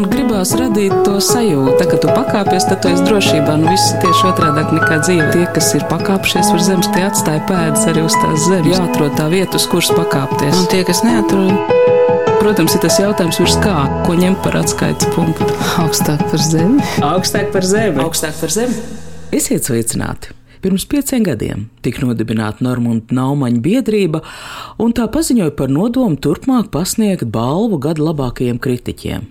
man gribās radīt to sajūtu, ka tu pakāpies, tad tu esi drošībā. Nu, viss tieši otrādi nekā dzīve. Tie, kas ir pakāpšies uz zemes, tie atstāja pēdas arī uz tās zemes. Jāatrod tā vieta, uz kuras pakāpties. Un tie, kas neatrod, protams, ir tas jautājums, virs kā, ko ņemt par atskaites punktu. Augstāk par zemi. Augstāk par zemi. Augstāk par zemi. Esiet sveicināti! Pirms pieciem gadiem tika nodibināta Normunda Naumaņa biedrība, un tā paziņoja par nodomu turpmāk pasniegt balvu gada labākajiem kritiķiem.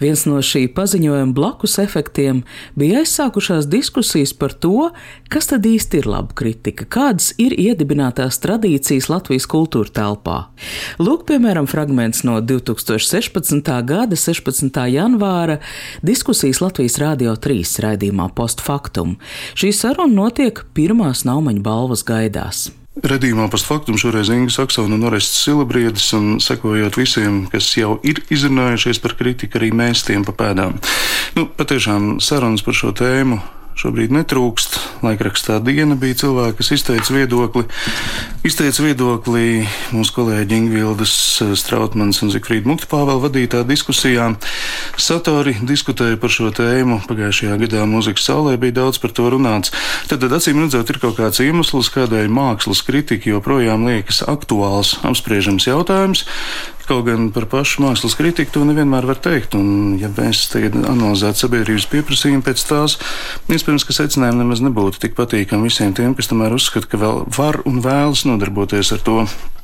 Viens no šī paziņojuma blakus efektiem bija aizsākušās diskusijas par to, kas tad īsti ir laba kritika, kādas ir iedibinātās tradīcijas Latvijas kultūra telpā. Lūk, piemēram, fragments no 2016. gada 16. janvāra diskusijas Latvijas Rādio 3 raidījumā Postfaktum. Šī saruna notiek pirmās naumaņu balvas gaidās. Redījumā postfaktum šoreiz Inga Saksona un Orests Silabriedis, un sekojot visiem, kas jau ir izrunājušies par kritiku, arī mēs tiem pa pēdām. Nu, patiešām sarunas par šo tēmu šobrīd netrūkst. Laikrakstā diena bija cilvēki, kas izteica viedokli. Izteica viedokli mūsu kolēģi Ingvildas eh, Strautmans un Zikfrīda Muktpāvēl vadītā diskusijā. Satori diskutēja par šo tēmu. Pagājušajā gadā mūzikas saulē bija daudz par to runāts. Tad, tad acīm redzot, ir kaut kāds iemesls, kādēļ mākslas kritika joprojām liekas aktuāls, apspriežams jautājums. Kaut gan par pašu mākslas kritiku to nevienmēr var teikt. Un, ja mēs tagad analizētu sabiedrības pieprasījumu pēc tās, iespējams, ka secinājumi nemaz nebūtu tik patīkami visiem tiem, kas tomēr uzskata, ka vēl var un vēlas nodarboties ar to.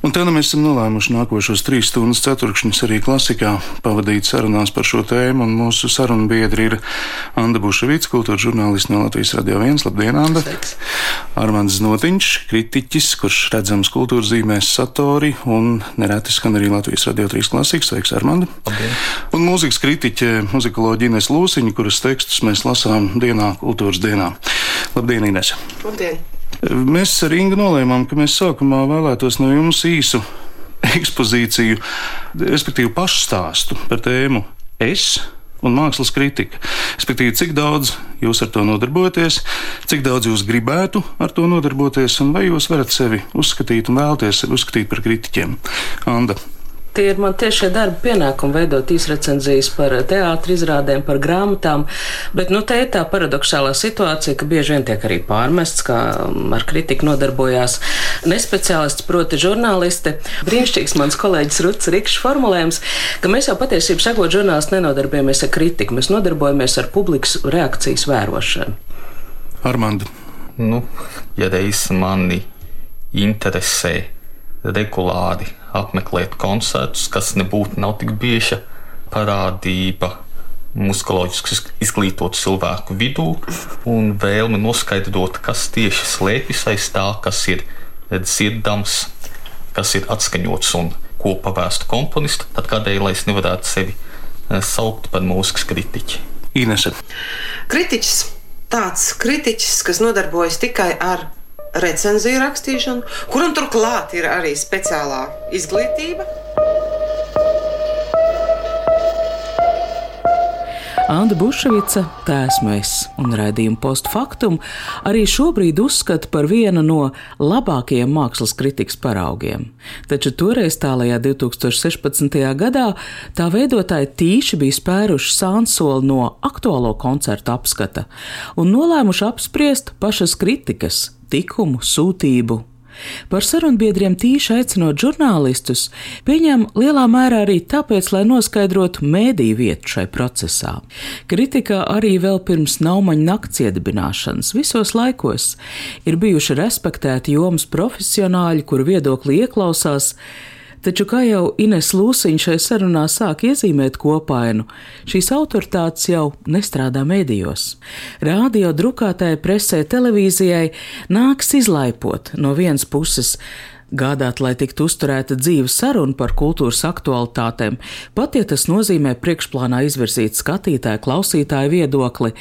Un tā nu mēs esam nolēmuši nākošos trīs stundas ceturkšņus arī klasikā pavadīt sarunās par šo tēmu. Mūsu sarunu biedri ir Anna Buševits, kultūra žurnālists no Latvijas Radio 1. Labdien, Anna! Armands Znotiņš, kritiķis, kurš redzams kultūras zīmēs Satori un nereti skan arī Latvijas Radio 3 klasikas. Sveiks, Armand! Labdien. Un mūzikas kritiķe, muzikoloģija Ines Lūsiņa, kuras tekstus mēs lasām dienā, kultūras dienā. Labdien, Ines! Labdien! Mēs ar Ingu nolēmām, ka mēs sākumā vēlētos no jums īsu ekspozīciju, respektīvi pašstāstu par tēmu Es un mākslas kritika. Respektīvi, cik daudz jūs ar to nodarbojaties, cik daudz jūs gribētu ar to nodarboties, un vai jūs varat sevi uzskatīt un vēlties uzskatīt par kritiķiem. Anda. Tie ir man tiešie darba pienākumi veidot īsrecenzijas par teātri izrādēm, par grāmatām, bet nu te ir tā paradoxālā situācija, ka bieži vien tiek arī pārmests, kā ar kritiku nodarbojās nespeciālists, proti žurnālisti. Brīnišķīgs mans kolēģis Ruts Rikšs formulējums, ka mēs jau patiesībā sakot žurnālisti nenodarbojamies ar kritiku, mēs nodarbojamies ar publikas reakcijas vērošanu. Armand. Nu, ja reiz mani interesē regulāri apmeklēt koncertus, kas nebūtu nav tik bieža parādība muzikoloģiski izglītotu cilvēku vidū un vēlme noskaidrot, kas tieši slēpjas aiz tā, kas ir dzirdams, kas ir atskaņots un ko pavēstu komponistu, tad kādēļ lai es nevarētu sevi eh, saukt par mūzikas kritiķi? Inese. Kritiķis, tāds kritiķis, kas nodarbojas tikai ar recenziju rakstīšanu, kuram turklāt ir arī speciālā izglītība. Anna Bušvica, tā esmu es, un raidījuma postfaktum arī šobrīd uzskata par vienu no labākajiem mākslas kritikas paraugiem. Taču toreiz tālajā 2016. gadā tā veidotāji tīši bija spēruši sānsoli no aktuālo koncertu apskata un nolēmuši apspriest pašas kritikas tikumu, sūtību. Par sarunbiedriem tīši aicinot žurnālistus, pieņem lielā mērā arī tāpēc, lai noskaidrotu mēdīju vietu šai procesā. Kritikā arī vēl pirms naumaņa nakts iedibināšanas visos laikos ir bijuši respektēti jomas profesionāļi, kuru viedokli ieklausās, Taču, kā jau Ines Lūsiņš šai sarunā sāk iezīmēt kopainu, šīs autoritātes jau nestrādā medijos. Rādio drukātāja presē televīzijai nāks izlaipot no vienas puses gādāt, lai tiktu uzturēta dzīva saruna par kultūras aktualitātēm, pat ja tas nozīmē priekšplānā izvirzīt skatītāju, klausītāju viedokli,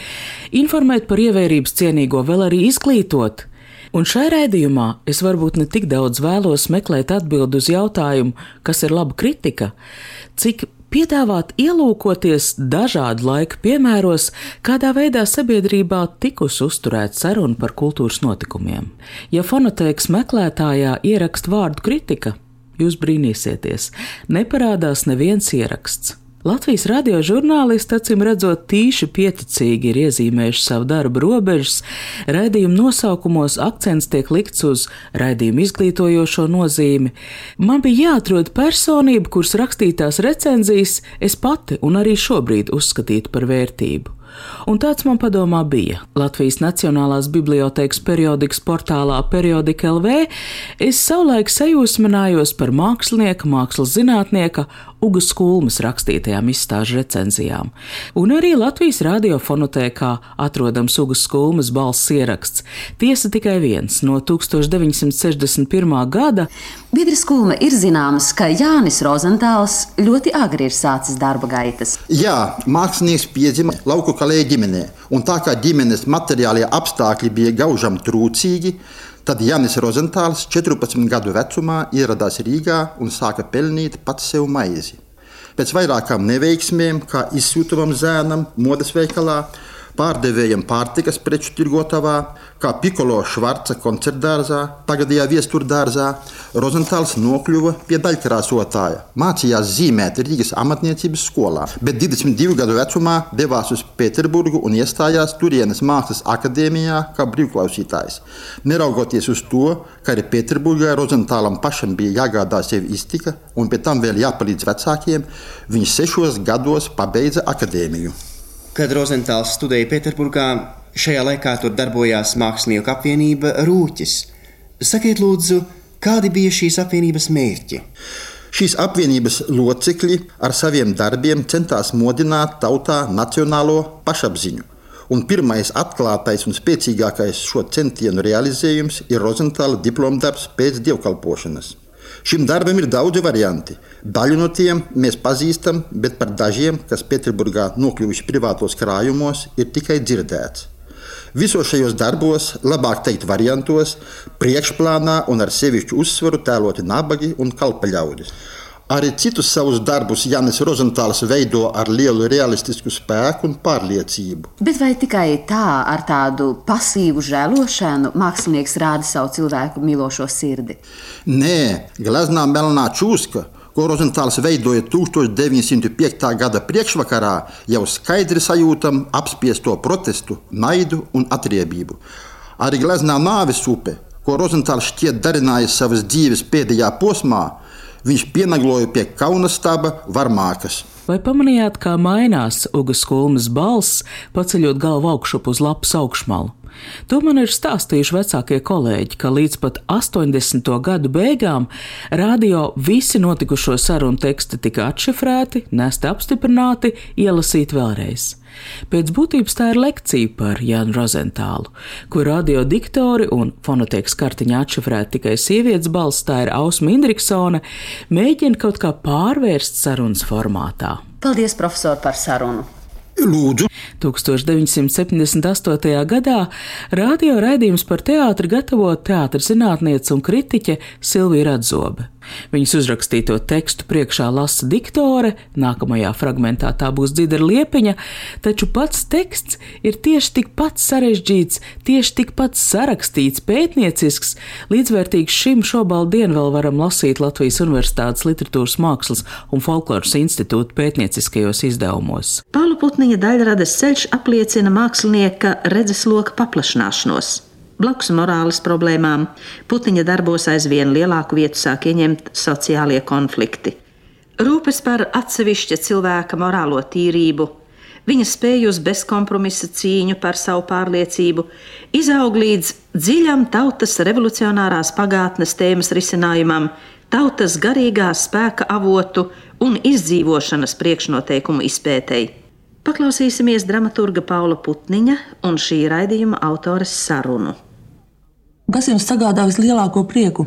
informēt par ievērības cienīgo, vēl arī izglītot. Un šai raidījumā es varbūt ne tik daudz vēlos meklēt atbildi uz jautājumu, kas ir laba kritika, cik piedāvāt ielūkoties dažādu laiku piemēros, kādā veidā sabiedrībā tikusi uzturēta saruna par kultūras notikumiem. Ja fonotēkas meklētājā ierakst vārdu kritika, jūs brīnīsieties, neparādās neviens ieraksts. Latvijas radio žurnālisti, acīm redzot, tīši pieticīgi ir iezīmējuši savu darbu robežas, raidījuma nosaukumos akcents tiek likts uz raidījumu izglītojošo nozīmi. Man bija jāatrod personība, kuras rakstītās recenzijas es pati un arī šobrīd uzskatītu par vērtību. Un tāds man padomā bija. Latvijas Nacionālās bibliotēkas periodikas portālā Periodika LV es savulaik sajūsminājos par mākslinieka, mākslas zinātnieka Ugas Kulmas rakstītajām izstāžu recenzijām. Un arī Latvijas radiofonotēkā atrodams Ugas Kulmas balss ieraksts. Tiesa tikai viens no 1961. gada. Biedris Kulma ir zināms, ka Jānis Rozentāls ļoti agri ir sācis darba gaitas. Jā, mākslinieks piedzima lauku kalēju ģimenē, un tā kā ģimenes materiālie apstākļi bija gaužam trūcīgi, Tad Janis Rozentāls 14 gadu vecumā ieradās Rīgā un sāka pelnīt pats sev maizi. Pēc vairākām neveiksmēm, kā izsūtamam zēnam, modes veikalā, pārdevējam pārtikas preču tirgotavā, kā Pikolo Švarca koncertdārzā, tagadējā viesturdārzā, Rozentāls nokļuva pie daļkrāsotāja. Mācījās zīmēt Rīgas amatniecības skolā, bet 22 gadu vecumā devās uz Pēterburgu un iestājās turienes mākslas akadēmijā kā brīvklausītājs. Neraugoties uz to, ka arī Pēterburgā Rozentālam pašam bija jāgādā sevi iztika un pēc tam vēl jāpalīdz vecākiem, viņš sešos gados pabeidza akadēmiju. Kad Rozentāls studēja Pēterburgā, šajā laikā tur darbojās mākslinieku apvienība Rūķis. Sakiet, lūdzu, kādi bija šīs apvienības mērķi? Šīs apvienības locekļi ar saviem darbiem centās modināt tautā nacionālo pašapziņu. Un pirmais atklātais un spēcīgākais šo centienu realizējums ir Rozentāla diplomdarbs pēc dievkalpošanas. Šim darbam ir daudzi varianti. Daļu no tiem mēs pazīstam, bet par dažiem, kas Pēterburgā nokļuvuši privātos krājumos, ir tikai dzirdēts. Visos šajos darbos, labāk teikt, variantos, priekšplānā un ar sevišķu uzsvaru tēloti nabagi un kalpaļaudis. Arī citus savus darbus Jānis Rozentāls veido ar lielu realistisku spēku un pārliecību. Bet vai tikai tā, ar tādu pasīvu žēlošanu, mākslinieks rāda savu cilvēku mīlošo sirdi? Nē, gleznā melnā čūska, ko Rozentāls veidoja 1905. gada priekšvakarā, jau skaidri sajūtam apspiesto protestu, naidu un atriebību. Arī gleznā nāves upe, ko Rozentāls šķiet darinājis savas dzīves pēdējā posmā, viņš pienagloja pie kauna staba varmākas. Vai pamanījāt, kā mainās Ugas kulmas balss, paceļot galvu augšup uz lapas augšmalu? To man ir stāstījuši vecākie kolēģi, ka līdz pat 80. gadu beigām radio visi notikušo sarunu teksti tika atšifrēti, nesti apstiprināti, ielasīti vēlreiz. Pēc būtības tā ir lekcija par Jānu Rozentālu, kur radio diktori un fonotēkas kartiņā atšifrēta tikai sievietes balss, tā ir Ausma Indriksone, mēģina kaut kā pārvērst sarunas formātā. Paldies, profesor, par sarunu! Lūdzu. 1978. gadā radio raidījums par teātri gatavo teātris zinātniece un kritiķe Silvija Radzobe. Viņas uzrakstīto tekstu priekšā lasa diktore, nākamajā fragmentā tā būs Dzidra Liepiņa, taču pats teksts ir tieši tikpat sarežģīts, tieši tikpat sarakstīts, pētniecisks, līdzvērtīgs šim šobaldien vēl varam lasīt Latvijas Universitātes literatūras mākslas un folkloras institūta pētnieciskajos izdevumos. Pāla Putniņa daļradas ceļš apliecina mākslinieka redzesloka paplašināšanos. Blakus morāles problēmām Putiņa darbos aizvien lielāku vietu sāk ieņemt sociālie konflikti. Rūpes par atsevišķa cilvēka morālo tīrību, viņa spēju uz bezkompromisa cīņu par savu pārliecību, izaug līdz dziļam tautas revolucionārās pagātnes tēmas risinājumam, tautas garīgā spēka avotu un izdzīvošanas priekšnoteikumu izpētēji. Paklausīsimies dramaturga Paula Putniņa un šī raidījuma autores sarunu. Kas jums sagādā vislielāko prieku?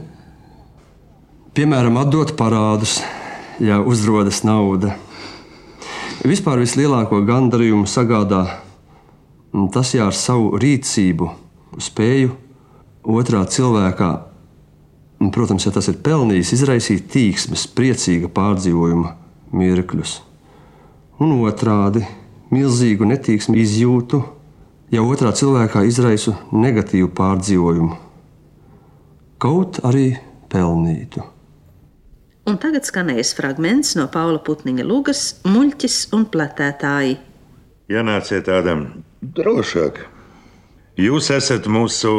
Piemēram, atdot parādus, ja uzrodas nauda. Vispār vislielāko gandarījumu sagādā tas, ja ar savu rīcību spēju otrā cilvēkā, protams, ja tas ir pelnījis, izraisīt tīksmes, priecīga pārdzīvojuma mirkļus. Un otrādi - milzīgu netīksmu izjūtu, ja otrā cilvēkā izraisu negatīvu pārdzīvojumu kaut arī pelnītu. Un tagad skanēs fragments no Paula Putniņa lugas Muļķis un platētāji. Ienāciet tādam drošāk. Jūs esat mūsu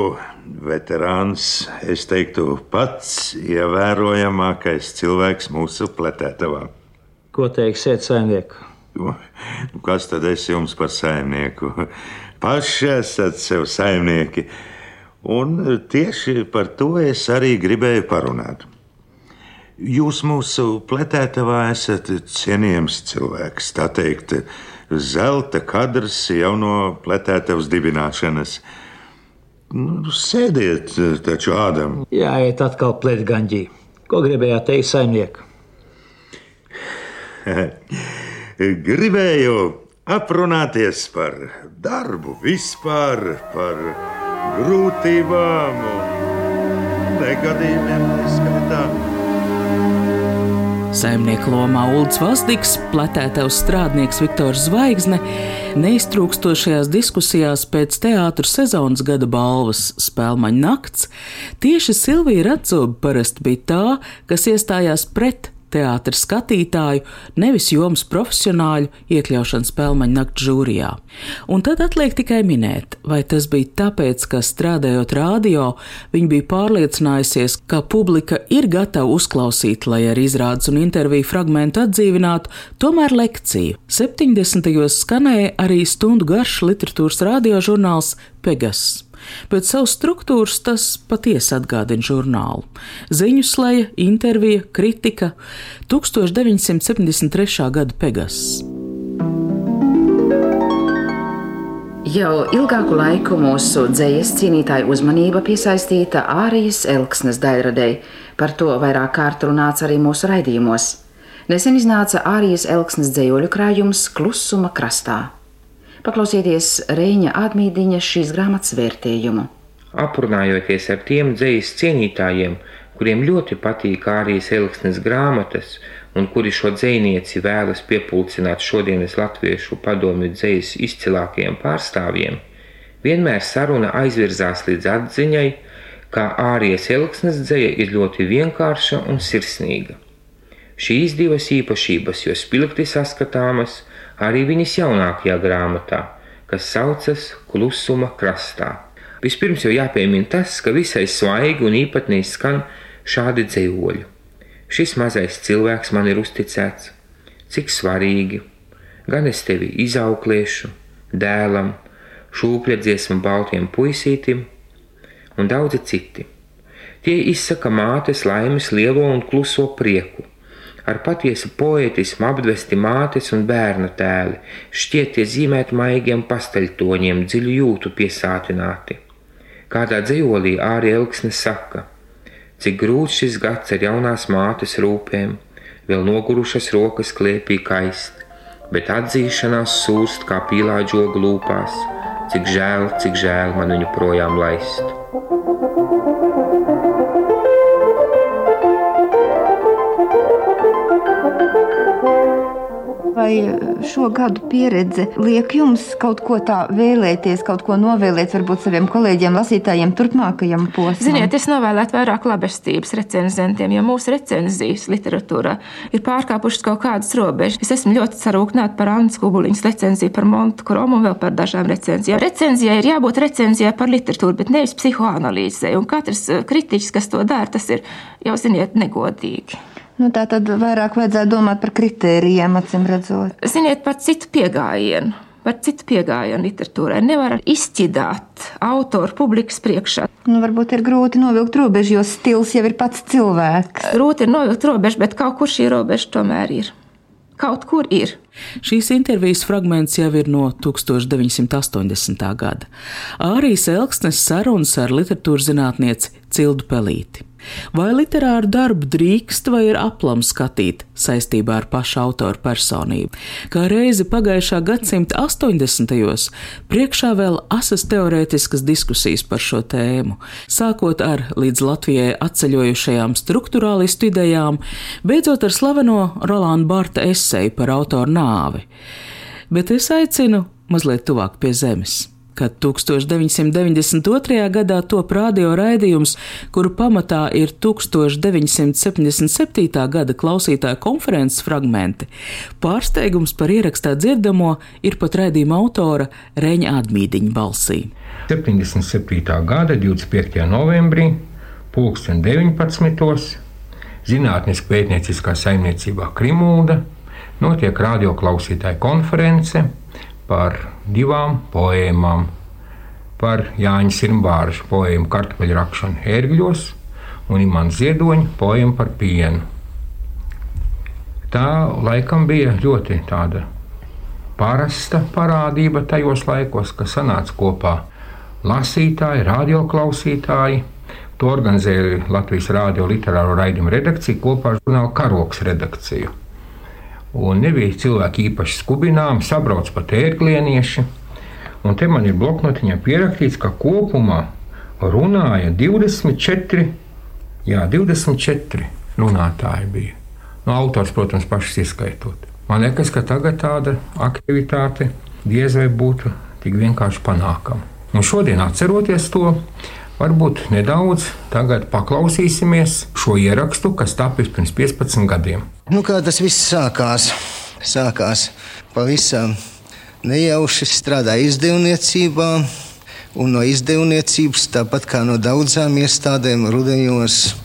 veterāns, es teiktu, pats ievērojamākais cilvēks mūsu pletētavā. Ko teiksiet, saimnieku? Nu, kas tad es jums par saimnieku? Paši esat sev saimnieki. Un tieši par to es arī gribēju parunāt. Jūs mūsu pletētavā esat cienījams cilvēks, tā teikt, zelta kadrs jau no pletētavas dibināšanas. Nu, sēdiet, taču ādam. Jā, iet atkal pletgaņģī. Ko gribējāt teikt, saimnieku? Gribēju aprunāties par darbu vispār, par grūtībām un negadījumiem neskaitā. Saimnieka lomā Ulrichs Vazdiks, platētavs strādnieks Viktors Zvaigzne, neiztrūkstošajās diskusijās pēc teātras sezonas gada balvas Spēlmaņa nakts, tieši Silvija Ratzoba parasti bija tā, kas iestājās pret teātris skatītāju, nevis jomas profesionāļu iekļaušanu spēļmaņa nakts žūrijā. Un tad atliek tikai minēt, vai tas bija tāpēc, ka strādājot radio, viņa bija pārliecinājusies, ka publika ir gatava uzklausīt, lai ar izrādes un interviju fragmentu atdzīvinātu, tomēr lekciju. 70. gados skanēja arī stundu garš literatūras radiožurnāls Pegasus. Pēc savas struktūras tas patiesi atgādina žurnālu. Ziņu slēja, intervija, kritika 1973. gada Pegas. Jau ilgāku laiku mūsu dzīslas cīnītāja uzmanība piesaistīta ārijas elksnes daļradei. Par to vairāk kārt runāts arī mūsu raidījumos. Nesen iznāca ārijas elksnes dzējoļu krājums Klusuma krastā. Paklausieties Reņa Admīdiņa šīs grāmatas vērtējumu. Aprunājoties ar tiem dzīslas cienītājiem, kuriem ļoti patīk Ārijas Elksnes grāmatas un kuri šo dzinieci vēlas piepulcināt šodienas latviešu padomju dzīslas izcilākajiem pārstāvjiem, vienmēr saruna aizvirzās līdz atziņai, ka Ārijas Elksnes dzēja ir ļoti vienkārša un sirsnīga. Šīs divas īpašības, jo spilgti saskatāmas, arī viņas jaunākajā grāmatā, kas saucas Klusuma krastā. Vispirms jau jāpiemina tas, ka visai svaigi un īpatnīgi skan šādi dzīvoļi. Šis mazais cilvēks man ir uzticēts, cik svarīgi, gan es tevi izauklēšu, dēlam, šūpļa dziesmu baltiem puisītim un daudzi citi. Tie izsaka mātes laimes lielo un kluso prieku, ar patiesu poetismu apdvesti mātes un bērna tēli, šķiet tie zīmēt maigiem pasteļtoņiem, dziļu jūtu piesātināti. Kādā dzīvolī ārī elksne saka, cik grūts šis gads ar jaunās mātes rūpēm, vēl nogurušas rokas kliepī kaist, bet atzīšanās sūrst kā pīlāģoga lūpās, cik žēl, cik žēl man viņu projām laist. Vai šo gadu pieredze liek jums kaut ko tā vēlēties, kaut ko novēlēt, varbūt saviem kolēģiem, lasītājiem, turpmākajam posmam? Ziniet, es novēlētu vairāk labestības recenzentiem, jo mūsu recenzijas literatūrā ir pārkāpušas kaut kādas robežas. Es esmu ļoti sarūknāta par Annas Kubuliņas recenziju par Montu Kromu un vēl par dažām recenzijām. Recenzijai ir jābūt recenzijai par literatūru, bet nevis psihoanalīzei. Un katrs eh, kritiķis, kas to dara, tas ir jau, ziniet, negodīgi. Nu, tā tad vairāk vajadzētu domāt par kritērijiem, acīm redzot. Ziniet, par citu pieejamību. Par citu pieejamību literatūrai nevar izšķidāt autoru publikas priekšā. Nu, varbūt ir grūti novilkt robežu, jo stils jau ir pats cilvēks. Grūti ir novilkt robežu, bet kaut kur šī robeža tomēr ir. Kaut kur ir. Šīs intervijas fragments jau ir no 1980. gada. Ārijas Elksnes sarunas ar literatūras zinātnieci Cildu Pelīti. Vai literāru darbu drīkst vai ir aplam skatīt saistībā ar pašu autoru personību? Kā reizi pagājušā gadsimta 80. gados priekšā vēl asas teorētiskas diskusijas par šo tēmu, sākot ar līdz Latvijai atceļojušajām struktūrālistu idejām, beidzot ar slaveno Rolanda Barta eseju par autoru nāvi. Bet es aicinu mazliet tuvāk pie zemes Kad 1992. gadā top radio raidījums, kuru pamatā ir 1977. gada klausītāju konferences fragmenti, pārsteigums par ierakstā dzirdamo ir pat raidījuma autora Reņa Admīdiņa balsī. 77. gada 25. novembrī, 2019. Zinātniskā pētnieciskā saimniecībā Krimūda notiek radioklausītāju konference par divām poēmām. Par Jāņa Sirmbāra poēmu Kartupeļu rakšanu ērgļos un Imants Ziedoņa poēmu par pienu. Tā laikam bija ļoti tāda parasta parādība tajos laikos, kad sanāca kopā lasītāji, radioklausītāji. To organizēja Latvijas Rādio literāro raidījumu redakcija kopā ar žurnālu Karoks redakciju. Un nebija cilvēki īpaši skubināmi, sabrauc pat ērglienieši. Un te man ir bloknotiņā pierakstīts, ka kopumā runāja 24, jā, 24 runātāji bija. No autors, protams, pašs ieskaitot. Man liekas, ka tagad tāda aktivitāte diez vai būtu tik vienkārši panākama. Un šodien, atceroties to, varbūt nedaudz paklausīsimies šo ierakstu, kas tapis pirms 15 gadiem. Nu, kā tas viss sākās? Sākās pavisam nejauši strādāja izdevniecībā. Un no izdevniecības, tāpat kā no daudzām iestādēm, rudenos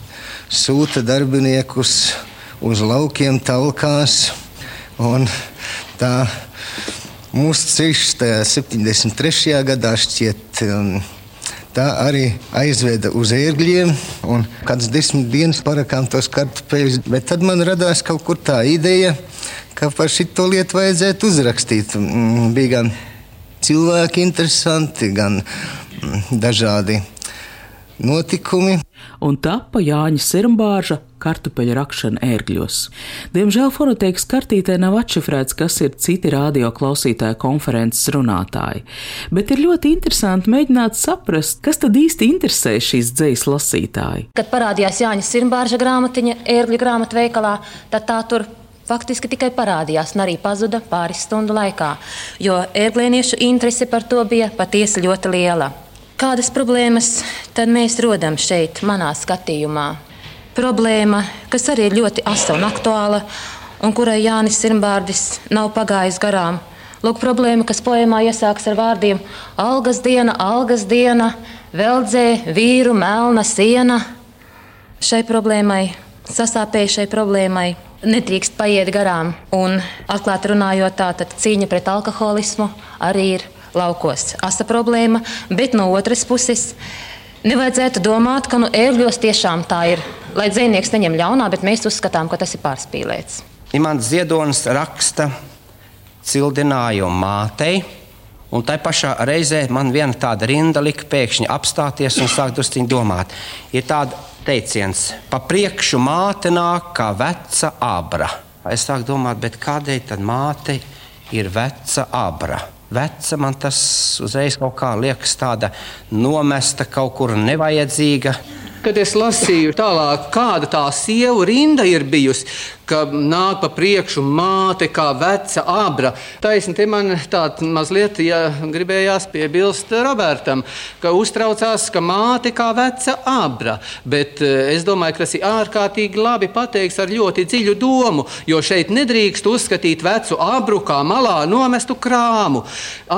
sūta darbiniekus uz laukiem, talkās. Tā mūsu ceļš 73. gadā šķiet. Um, tā arī aizveda uz ērgļiem, un kādas desmit dienas parakām tos kartupeļus. Bet tad man radās kaut kur tā ideja, ka par šito lietu vajadzētu uzrakstīt. Mm, bija gan cilvēki interesanti, gan mm, dažādi notikumi. Un tapa Jāņa Sirmbāža kartupeļu rakšana ērgļos. Diemžēl fonotēkas kartītē nav atšifrēts, kas ir citi radio klausītāju konferences runātāji, bet ir ļoti interesanti mēģināt saprast, kas tad īsti interesē šīs dzejas lasītāji. Kad parādījās Jāņa Sirmbāža grāmatiņa ērgļu grāmatveikalā, tad tā tur faktiski tikai parādījās un arī pazuda pāris stundu laikā, jo ērglieniešu interese par to bija patiesi ļoti liela. Kādas problēmas tad mēs rodam šeit, manā skatījumā? Problēma, kas arī ir ļoti asa un aktuāla, un kurai Jānis Sirmbārdis nav pagājis garām. Lūk, problēma, kas poemā iesākas ar vārdiem: Algas diena, algas diena, veldzē, vīru, melna siena. Šai problēmai, sasāpējušai problēmai, nedrīkst paiet garām. Un, atklāti runājot, tā cīņa pret alkoholismu arī ir laukos asa problēma, bet no otras puses nevajadzētu domāt, ka nu, ērgļos tiešām tā ir. Lai dzinieks neņem ļaunā, bet mēs uzskatām, ka tas ir pārspīlēts. Imants Ziedonis raksta cildinājumu mātei. Un tā pašā reizē man viena tāda rinda lika pēkšņi apstāties un sākt druskuļi domāt. Ir tāds teiciens, pa priekšu māte nāk kā veca abra. Es sāku domāt, kādēļ tad māte ir veca abra? Veca, man tas uzreiz kaut kā liekas tāda nomesta, kaut kur nevajadzīga. Kad es lasīju tālāk, kāda tā sieva rinda ir bijusi, ka nāk pa priekšu māte kā veca abra. Taisni, te man tāda mazliet ja, gribējās piebilst Robertam, ka uztraucās, ka māte kā veca abra. Bet eh, es domāju, ka tas ir ārkārtīgi labi pateikts ar ļoti dziļu domu, jo šeit nedrīkst uzskatīt vecu abru kā malā nomestu krāmu.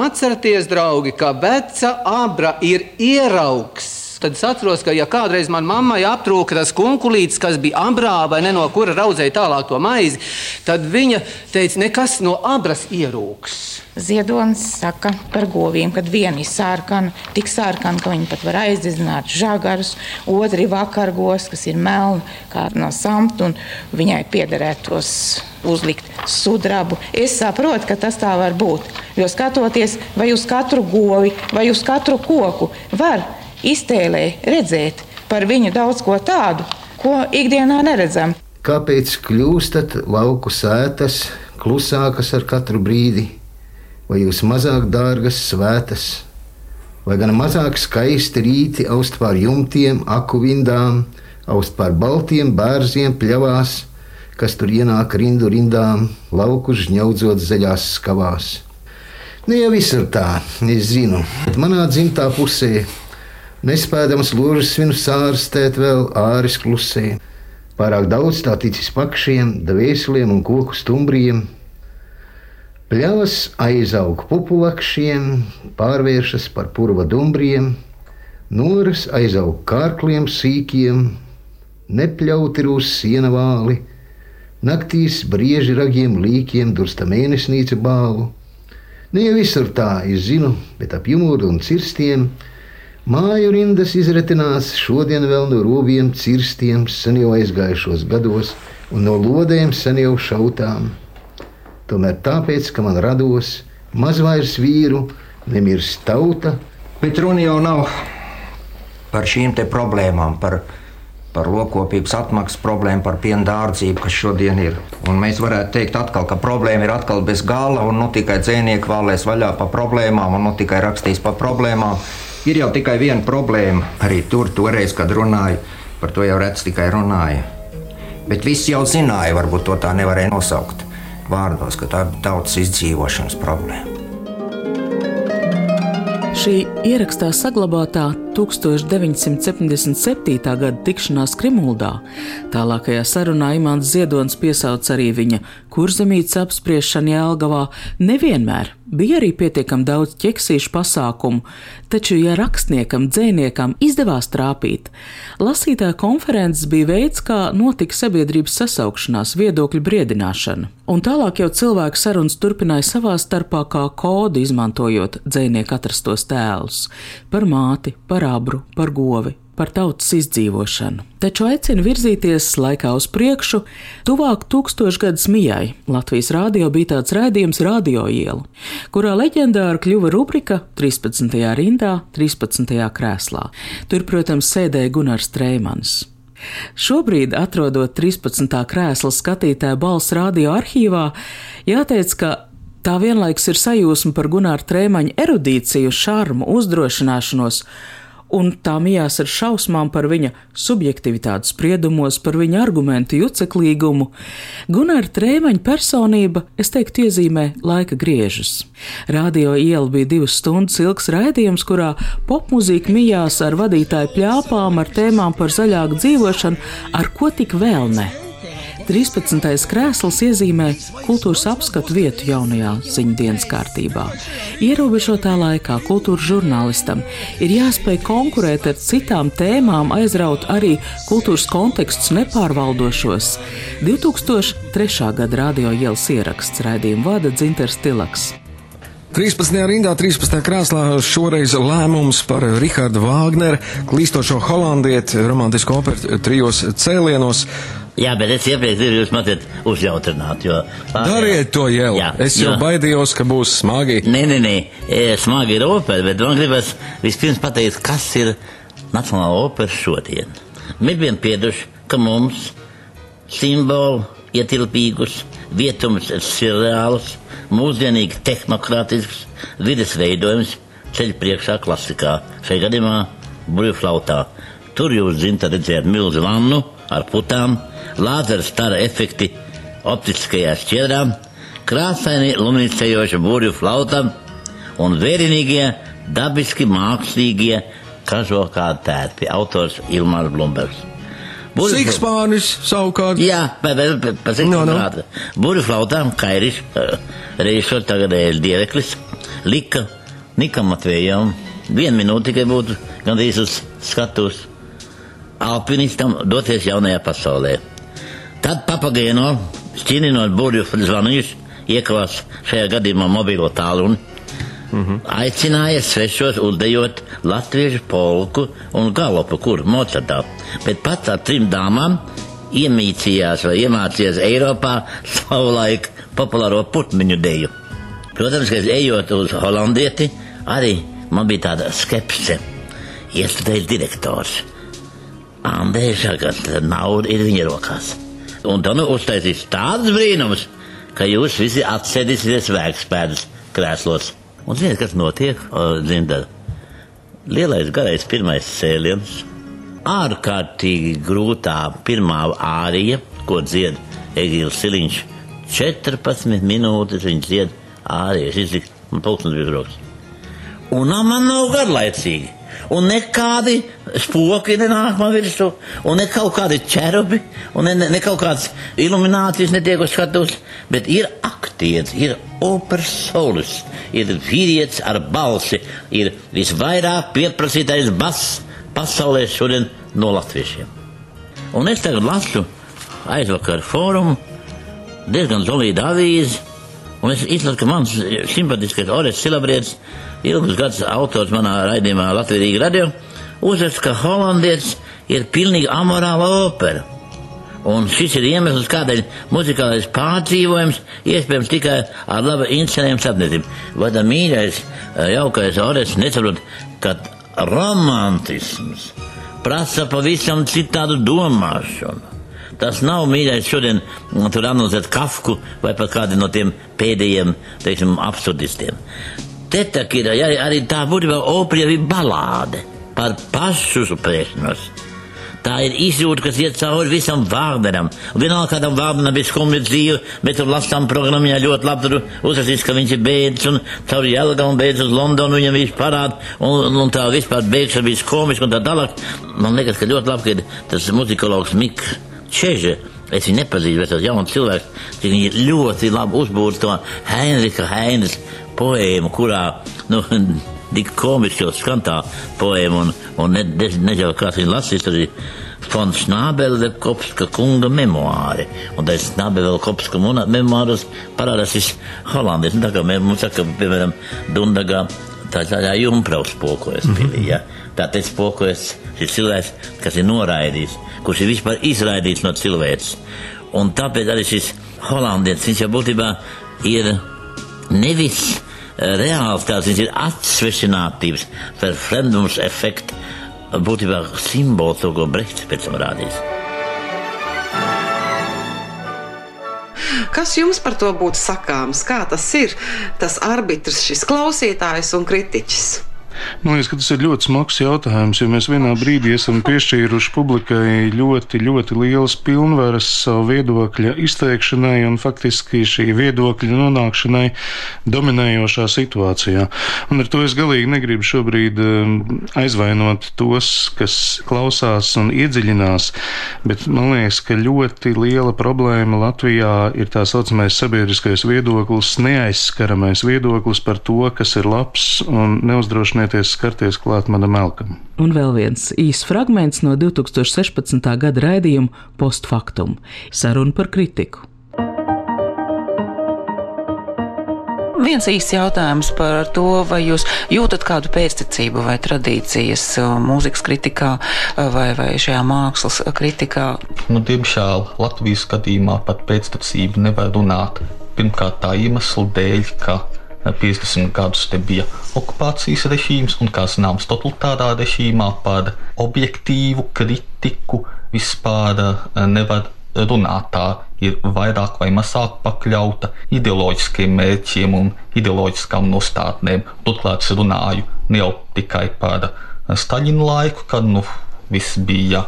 Atcerieties, draugi, ka veca abra ir ieraugs Tad es atceros, ka, ja kādreiz manai mammai aptrūka tas kunkulītis, kas bija abrā vai ne no kura raudzēja tālāk to maizi, tad viņa teica, nekas no abras ierūks. Ziedonis saka par govīm, kad viena ir sārkana, tik sārkana, ka viņi pat var aizdzināt žagarus, otri vakargos, kas ir melni, kā no samta, un viņai piederētos uzlikt sudrabu. Es saprotu, ka tas tā var būt. Jo skatoties vai uz katru govi, vai uz katru koku, var iztēlē redzēt par viņu daudz ko tādu, ko ikdienā neredzam. Kāpēc kļūstat lauku sētas klusākas ar katru brīdi, vai jūs mazāk dārgas svētas, vai gan mazāk skaisti rīti aust pār jumtiem, aku vindām, aust pār baltiem bērziem pļavās, kas tur ienāk rindu rindām, lauku žņaudzot zaļās skavās. Nu, jau visur tā, es zinu. Manā dzimtā pusē nespējams ložas svinu sārstēt vēl āris klusē. Pārāk daudz tā ticis pakšiem, dvēseliem un koku stumbriem. Pļavas aizaug pupulakšiem, pārvēršas par purva dumbriem, noras aizaug kārkliem sīkiem, nepļauti rūs siena vāli, naktīs brieži ragiem līkiem dursta mēnesnīca bālu. Ne jau visur tā, es zinu, bet ap jumuru un cirstiem māju rindas izretinās šodien vēl no robiem, cirstiem, sen jau aizgājušos gados un no lodēm sen jau šautām. Tomēr tāpēc, ka man rados maz vairs vīru, nemirst tauta. Bet runa jau nav par šīm problēmām, par par lokopības atmaksas problēmu, par piena dārdzību, kas šodien ir. Un mēs varētu teikt, atkal, ka problēma ir atkal bez gala, un nu tikai dzēnieki vēlēs vaļā par problēmām, un nu tikai rakstīs par problēmām. Ir jau tikai viena problēma, arī tur, toreiz, kad runāju, par to jau redz tikai runāja. Bet visi jau zināja, varbūt to tā nevarēja nosaukt vārdos, ka tā ir tautas izdzīvošanas problēma. Šī ierakstā saglabātā 1977. gada tikšanās Krimuldā. Tālākajā sarunā Imants Ziedonis piesauc arī viņa kurzemītes apspriešanu Jēlgavā. Nevienmēr bija arī pietiekami daudz ķeksīšu pasākumu, taču, ja rakstniekam, dzēniekam izdevās trāpīt, lasītāja konferences bija veids, kā notika sabiedrības sasaukšanās, viedokļu briedināšana. Un tālāk jau cilvēku sarunas turpināja savā starpā kā kodu, izmantojot dzēnieku atrastos tēlus par māti, par abru, par govi, par tautas izdzīvošanu. Taču aicina virzīties laikā uz priekšu, tuvāk tūkstošgadus mijai. Latvijas rādio bija tāds raidījums Radio iela, kurā leģendāra kļuva rubrika 13. rindā, 13. krēslā. Tur, protams, sēdēja Gunārs Treimans. Šobrīd, atrodot 13. krēsla skatītāja balss radio arhīvā, jāteic, ka Tā vienlaikus ir sajūsma par Gunāra Trēmaņa erudīciju, šarmu, uzdrošināšanos un tā mijās ar šausmām par viņa subjektivitātes spriedumos, par viņa argumentu juceklīgumu, Gunāra Trēmaņa personība, es teiktu, iezīmē laika griežus. Radio iela bija divas stundas ilgs raidījums, kurā popmūzika mijās ar vadītāju pļāpām, ar tēmām par zaļāku dzīvošanu, ar ko tik vēl ne. 13. krēsls iezīmē kultūras apskatu vietu jaunajā ziņdienas kārtībā. Ierobežotā laikā kultūras žurnālistam ir jāspēj konkurēt ar citām tēmām, aizraut arī kultūras kontekstus nepārvaldošos. 2003. gada radio ielas ieraksts raidījumu vada Dzinters Tilaks. 13. rindā, 13. krēslā šoreiz lēmums par Rahādu Vāgneru, klīstošo holandieti, romantisku operu trijos cēlienos. Jā, bet es iepriekš gribu jūs mazliet uzjautrināt. Jo, pārējā... Dariet to jau. Jā, es jau jo... baidījos, ka būs smagi. Nē, nē, nē, e, smagi ir opera, bet man gribas vispirms pateikt, kas ir Nacionāla opera šodien. Mēs bijām pieduši, ka mums simboli ietilpīgus, vietums ir surreāls, mūsdienīgi tehnokrātisks, vides veidojums ceļ priekšā klasikā, šajā gadījumā burbuļflautā. Tur jūs zinat, redzēt milzu vannu ar putām, lāzera stara efekti optiskajā šķiedrā, krāsaini luminiscējoša burbuļu flauta un vērienīgie, dabiski mākslīgie kažokā tērpi. Autors Ilmārs Blumbergs. Sikspānis savukārt. Jā, par no, no. Burbuļflautām Kairis, reizot tagadējais dieveklis, lika Nikam Matvējam. Vienu minūti tikai būtu gandrīz uz skatuves alpinistam doties jaunajā pasaulē. Tad papagēno, šķininot burbuļu zvaniņus, iekavās šajā gadījumā mobilo tālruni, -hmm. aicināja svešos uzdejot latviešu polku un galopu, kur Mocartā, bet pats ar trim dāmām iemīcījās vai iemācījās Eiropā savulaik populāro putmiņu deju. Protams, ka ejot uz holandieti, arī man bija tāda skepse. Iestudējis direktors Andēža, ka nauda ir viņa rokās. Un tad nu uztaisīs tādus brīnumus, ka jūs visi atsēdīsieties vēkspēdas krēslos. Un ziniet, kas notiek? Dzimta. Lielais garais pirmais cēliens, ārkārtīgi grūtā pirmā ārija, ko dzied Egīls Siliņš. 14 minūtes viņš dzied āriju. Šis ir un pulkstenis bija rokas. Un man nav garlaicīgi. Un nekādi spoki nenāk man virsū, un ne kaut kādi ķerubi, un ne, ne, ne kaut kādas iluminācijas netiek uz skatuves, bet ir aktieris, ir operas solis, ir vīrietis ar balsi, ir visvairāk pieprasītais bass pasaulē šodien no latviešiem. Un es tagad lasu aizvakar fórumu, diezgan solīdu avīzi, un es izlasu, ka mans simpatiskais Ores Silabrietis ilgus gadus autors manā raidījumā Latvijas radio, uzraksta, ka holandietis ir pilnīgi amorāla opera. Un šis ir iemesls, kādēļ muzikālais pārdzīvojums iespējams tikai ar labu inscenējumu sapniecību. Vai tā mīļais, jaukais Ores nesaprot, ka romantisms prasa pavisam citādu domāšanu. Tas nav mīļais šodien tur analizēt Kafku vai pat kādu no tiem pēdējiem, teiksim, absurdistiem. Te tā ir arī, arī tā būtībā opera ir balāde par pašu suprēšanos. Tā ir izjūta, kas iet cauri visam Vāgneram. Vienalga, kādam Vāgneram bija skumja dzīve, bet tur lasām programmā ļoti labi tur uzrakstīs, ka viņš ir beidzis un caur Jelgavu un beidzis uz Londonu, viņam viss parāda, un, un tā vispār beidzis bija komiski un tā tālāk. Man liekas, ka ļoti labi, ka tas muzikologs Miks Čeže. Es viņu nepazīstu, bet tas jauns cilvēks, cik viņi ļoti labi uzbūvēja to Heinricha Heinis poēmu, kurā, nu, tik komiski jau skan tā poēma, un, un ne, ne, nežēl kāds viņa lasīs arī Fons Snābele Kopska kunga memoāri, un tā Snābele Kopska memoāros parādās šis holandietis, nu, tā kā mums saka, piemēram, Dundagā, tā tā kā jumpraus spokojas mm -hmm. pilī, ja? tā te spokojas šis cilvēks, kas ir noraidījis, kurš ir vispār izraidīts no cilvēks. Un tāpēc arī šis holandietis, viņš jau būtībā ir nevis reāls tāds, viņš ir atsvešinātības, par fremdums efektu, būtībā simbols, to, ko Brehts pēc tam rādīs. Kas jums par to būtu sakāms? Kā tas ir, tas arbitrs, šis klausītājs un kritiķis? Man liekas, ka tas ir ļoti smags jautājums, jo mēs vienā brīdī esam piešķīruši publikai ļoti, ļoti lielas pilnvaras savu viedokļa izteikšanai un faktiski šī viedokļa nonākšanai dominējošā situācijā. Un ar to es galīgi negribu šobrīd um, aizvainot tos, kas klausās un iedziļinās, bet man liekas, ka ļoti liela problēma Latvijā ir tā saucamais sabiedriskais viedoklis, neaizskaramais viedoklis par to, kas ir labs un neuzdrošināts cenšaties skarties klāt manam elkam. Un vēl viens īsts fragments no 2016. gada raidījuma postfaktum - saruna par kritiku. Viens īsts jautājums par to, vai jūs jūtat kādu pēctecību vai tradīcijas uh, mūzikas kritikā uh, vai, vai šajā mākslas kritikā? Nu, diemžēl Latvijas gadījumā pat pēctecību nevar runāt. Pirmkārt, tā iemesla dēļ, ka 50 gadus te bija okupācijas režīms, un, kā zināms, totalitārā režīmā par objektīvu kritiku vispār eh, nevar runāt. Tā ir vairāk vai mazāk pakļauta ideoloģiskiem mērķiem un ideoloģiskām nostādnēm. Turklāt es runāju ne jau tikai par Staļina laiku, kad nu, viss bija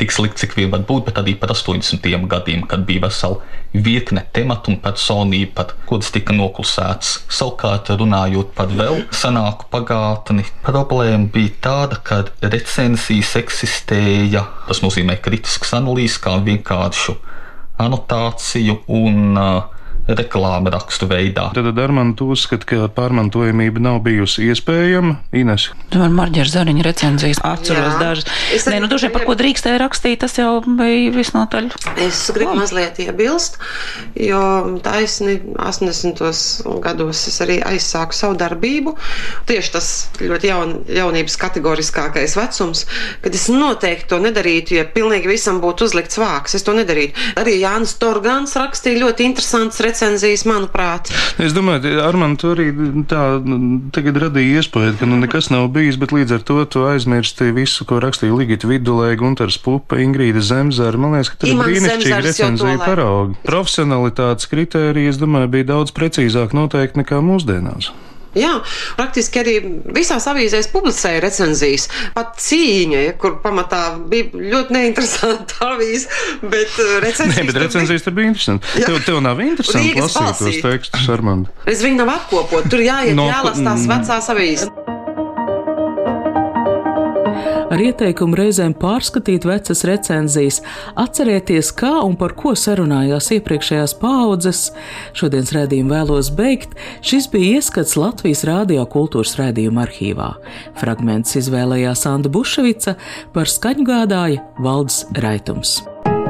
tik slikti, cik vien var būt, bet arī par 80. gadiem, kad bija vesela virkne tematu un personību, pat kuras tika noklusētas. Savukārt, runājot par vēl senāku pagātni, problēma bija tāda, ka recenzijas eksistēja, tas nozīmē kritisks analīzes kā vienkāršu anotāciju un uh, reklāmu rakstu veidā. Tad Armāns uzskata, ka pārmantojamība nav bijusi iespējama. Ines. Tomēr Marģera Zariņa recenzijas atceros dažas. Es Nē, nu droši par ko drīkstēja rakstīt, tas jau bija visnotaļ. Es gribu Labi. mazliet iebilst, jo taisni 80. gados es arī aizsāku savu darbību. Tieši tas ļoti jaun, jaunības kategoriskākais vecums, kad es noteikti to nedarītu, ja pilnīgi visam būtu uzlikts vāks. Es to nedarītu. Arī Jānis Torgans rakstīja ļoti interesants recenzijas recenzijas, manuprāt. Es domāju, Armand, tu arī tā tagad radīja iespēju, ka nu nekas nav bijis, bet līdz ar to tu aizmirsti visu, ko rakstīja Ligita Vidulē, Guntars Pupa, Ingrīda Zemzara. Man liekas, ka tur ir brīnišķīgi recenzija paraugi. Profesionalitātes kritērija, es domāju, bija daudz precīzāk noteikti nekā mūsdienās. Jā, praktiski arī visās avīzēs publicēja recenzijas. Pat cīņa, ja, kur pamatā bija ļoti neinteresanta avīze, bet uh, recenzijas. Nē, bet recenzijas tur bija interesanti. Tev, tev nav interesanti Rīgas lasīt balsī. tos tekstus, Armand. Es viņu nav apkopot, tur jāiet, No, jālasa tās mm. vecās avīzes. Ar ieteikumu reizēm pārskatīt vecas recenzijas, atcerēties, kā un par ko sarunājās iepriekšējās paudzes. Šodienas redzējumu vēlos beigt. Šis bija ieskats Latvijas Rādio kultūras redzējuma arhīvā. Fragments izvēlējās Anna Buševica, par skaņu gādāja Valdes Raitums.